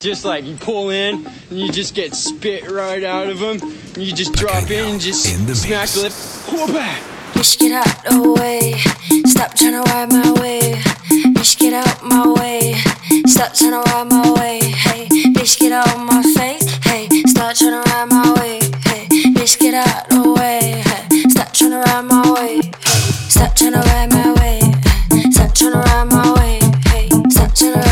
Just like you pull in and you just get spit right out of them. And you just drop in and just in the smack lip. Whoopah. back. Just get out the way. Stop trying to ride my way. Just get out my way. Stop trying to ride my way. Hey, bitch, get out my face. Hey, stop trying to ride my way. Hey, bitch, get out the way. Hey, stop trying to ride my way. Hey, stop trying to ride my way. Hey, stop trying to ride my way. Hey, stop trying to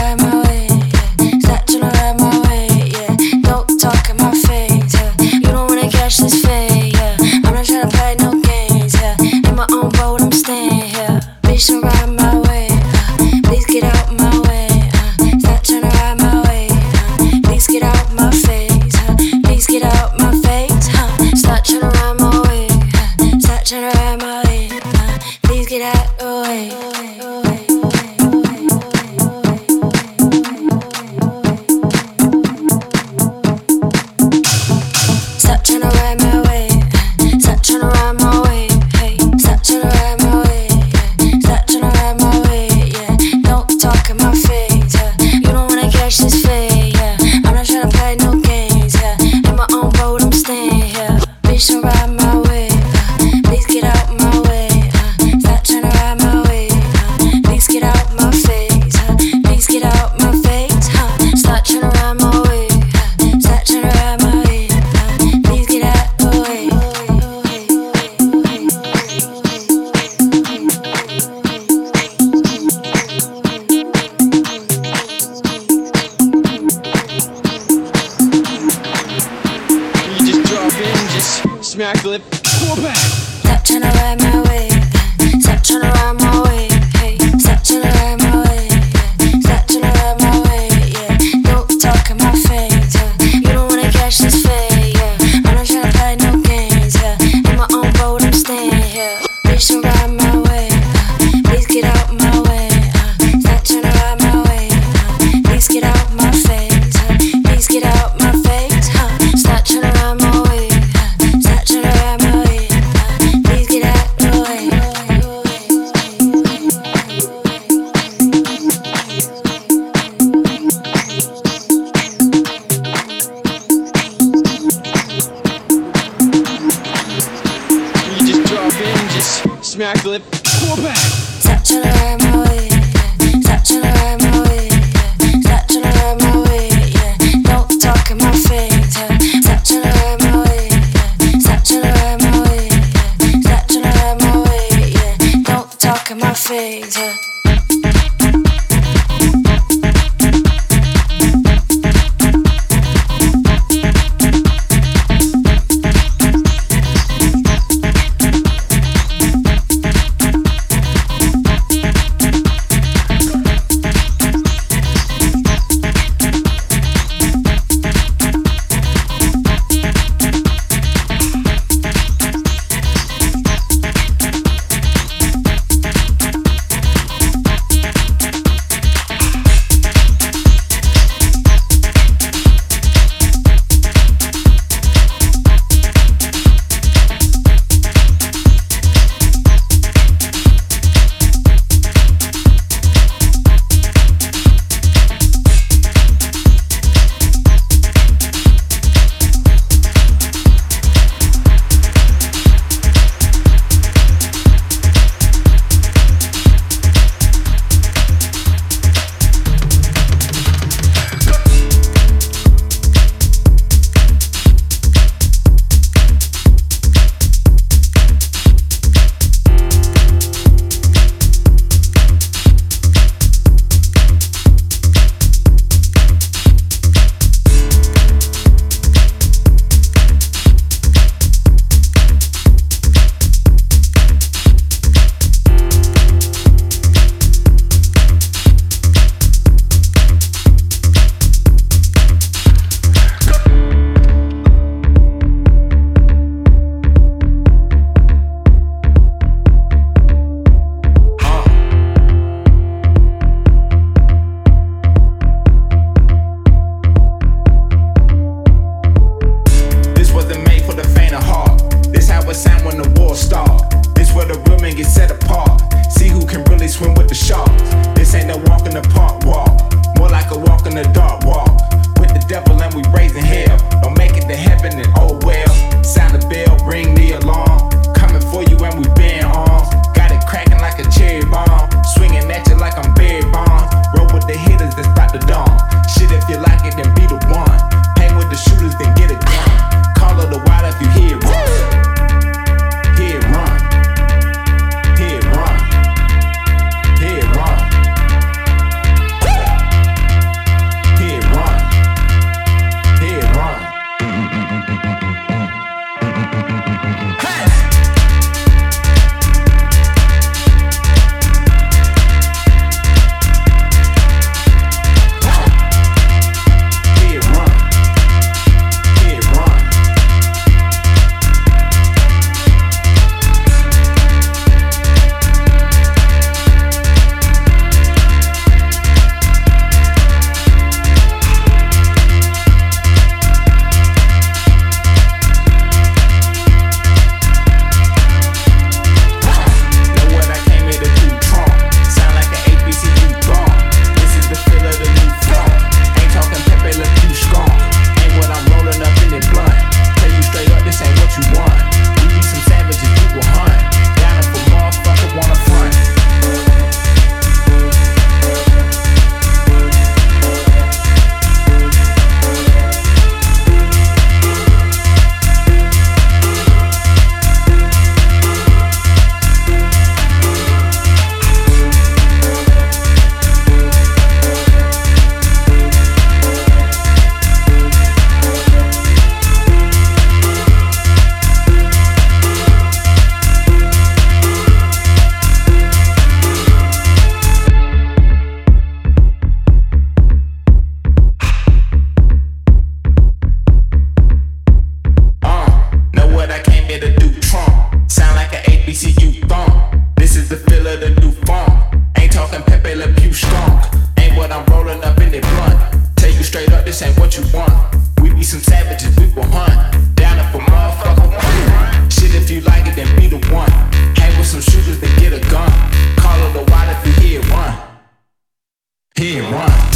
Hear it